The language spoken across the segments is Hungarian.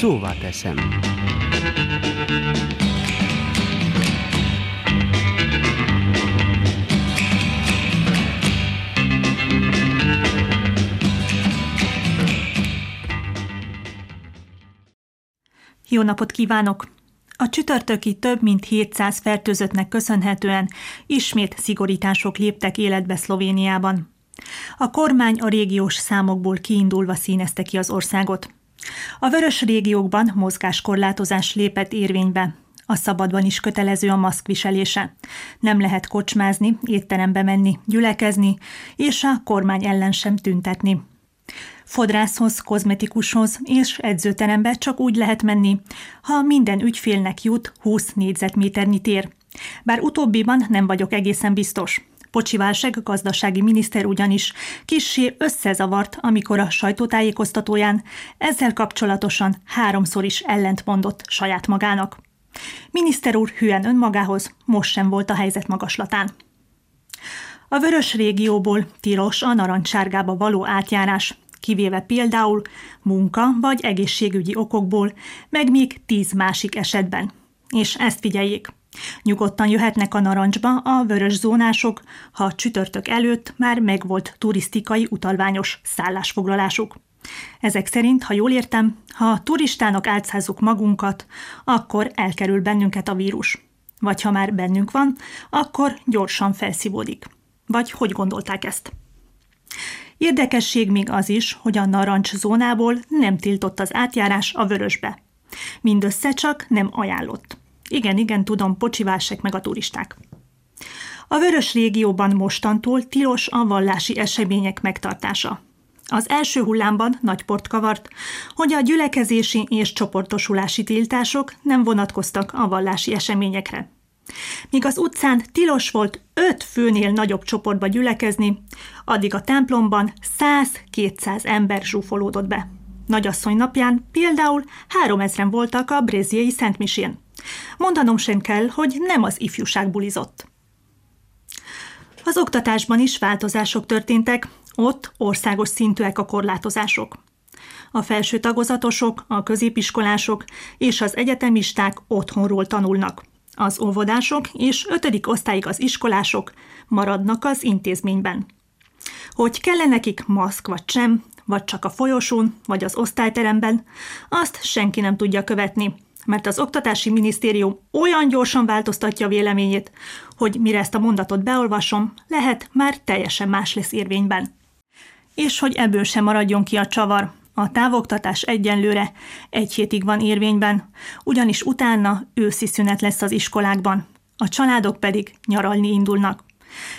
Szóval teszem. Jó napot kívánok! A csütörtöki több mint 700 fertőzöttnek köszönhetően ismét szigorítások léptek életbe Szlovéniában. A kormány a régiós számokból kiindulva színezte ki az országot. A vörös régiókban mozgáskorlátozás lépett érvénybe. A szabadban is kötelező a maszk viselése. Nem lehet kocsmázni, étterembe menni, gyülekezni, és a kormány ellen sem tüntetni. Fodrászhoz, kozmetikushoz és edzőterembe csak úgy lehet menni, ha minden ügyfélnek jut 20 négyzetméternyi tér. Bár utóbbiban nem vagyok egészen biztos. Pocsi Válság gazdasági miniszter ugyanis kissé összezavart, amikor a sajtótájékoztatóján ezzel kapcsolatosan háromszor is ellentmondott saját magának. Miniszter úr hülyen önmagához most sem volt a helyzet magaslatán. A vörös régióból tilos a narancsárgába való átjárás, kivéve például munka vagy egészségügyi okokból, meg még tíz másik esetben. És ezt figyeljék. Nyugodtan jöhetnek a narancsba a vörös zónások, ha csütörtök előtt már megvolt turisztikai utalványos szállásfoglalásuk. Ezek szerint, ha jól értem, ha turistának álcázzuk magunkat, akkor elkerül bennünket a vírus. Vagy ha már bennünk van, akkor gyorsan felszívódik. Vagy hogy gondolták ezt? Érdekesség még az is, hogy a narancs zónából nem tiltott az átjárás a vörösbe. Mindössze csak nem ajánlott. Igen, igen, tudom, pocsiválsek meg a turisták. A vörös régióban mostantól tilos a vallási események megtartása. Az első hullámban nagy port kavart, hogy a gyülekezési és csoportosulási tiltások nem vonatkoztak a vallási eseményekre. Míg az utcán tilos volt öt főnél nagyobb csoportba gyülekezni, addig a templomban 100-200 ember zsúfolódott be. Nagyasszony napján például 3000 voltak a bréziai Szentmisén. Mondanom sem kell, hogy nem az ifjúság bulizott. Az oktatásban is változások történtek, ott országos szintűek a korlátozások. A felső tagozatosok, a középiskolások és az egyetemisták otthonról tanulnak. Az óvodások és ötödik osztályig az iskolások maradnak az intézményben. Hogy kell nekik maszk vagy sem, vagy csak a folyosón, vagy az osztályteremben, azt senki nem tudja követni, mert az Oktatási Minisztérium olyan gyorsan változtatja véleményét, hogy mire ezt a mondatot beolvasom, lehet már teljesen más lesz érvényben. És hogy ebből sem maradjon ki a csavar, a távoktatás egyenlőre egy hétig van érvényben, ugyanis utána őszi szünet lesz az iskolákban, a családok pedig nyaralni indulnak.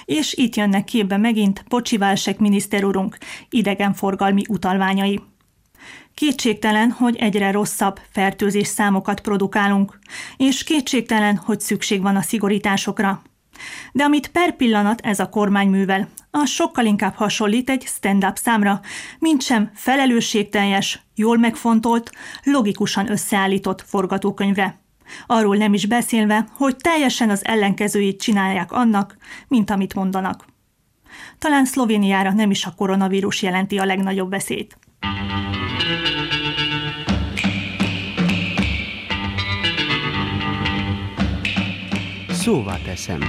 És itt jönnek képbe megint Pocsi Válsek miniszterurunk idegenforgalmi utalványai. Kétségtelen, hogy egyre rosszabb fertőzés számokat produkálunk, és kétségtelen, hogy szükség van a szigorításokra. De amit per pillanat ez a kormány művel, az sokkal inkább hasonlít egy stand-up számra, mint sem felelősségteljes, jól megfontolt, logikusan összeállított forgatókönyvre. Arról nem is beszélve, hogy teljesen az ellenkezőjét csinálják annak, mint amit mondanak. Talán Szlovéniára nem is a koronavírus jelenti a legnagyobb veszélyt. Szóval teszem.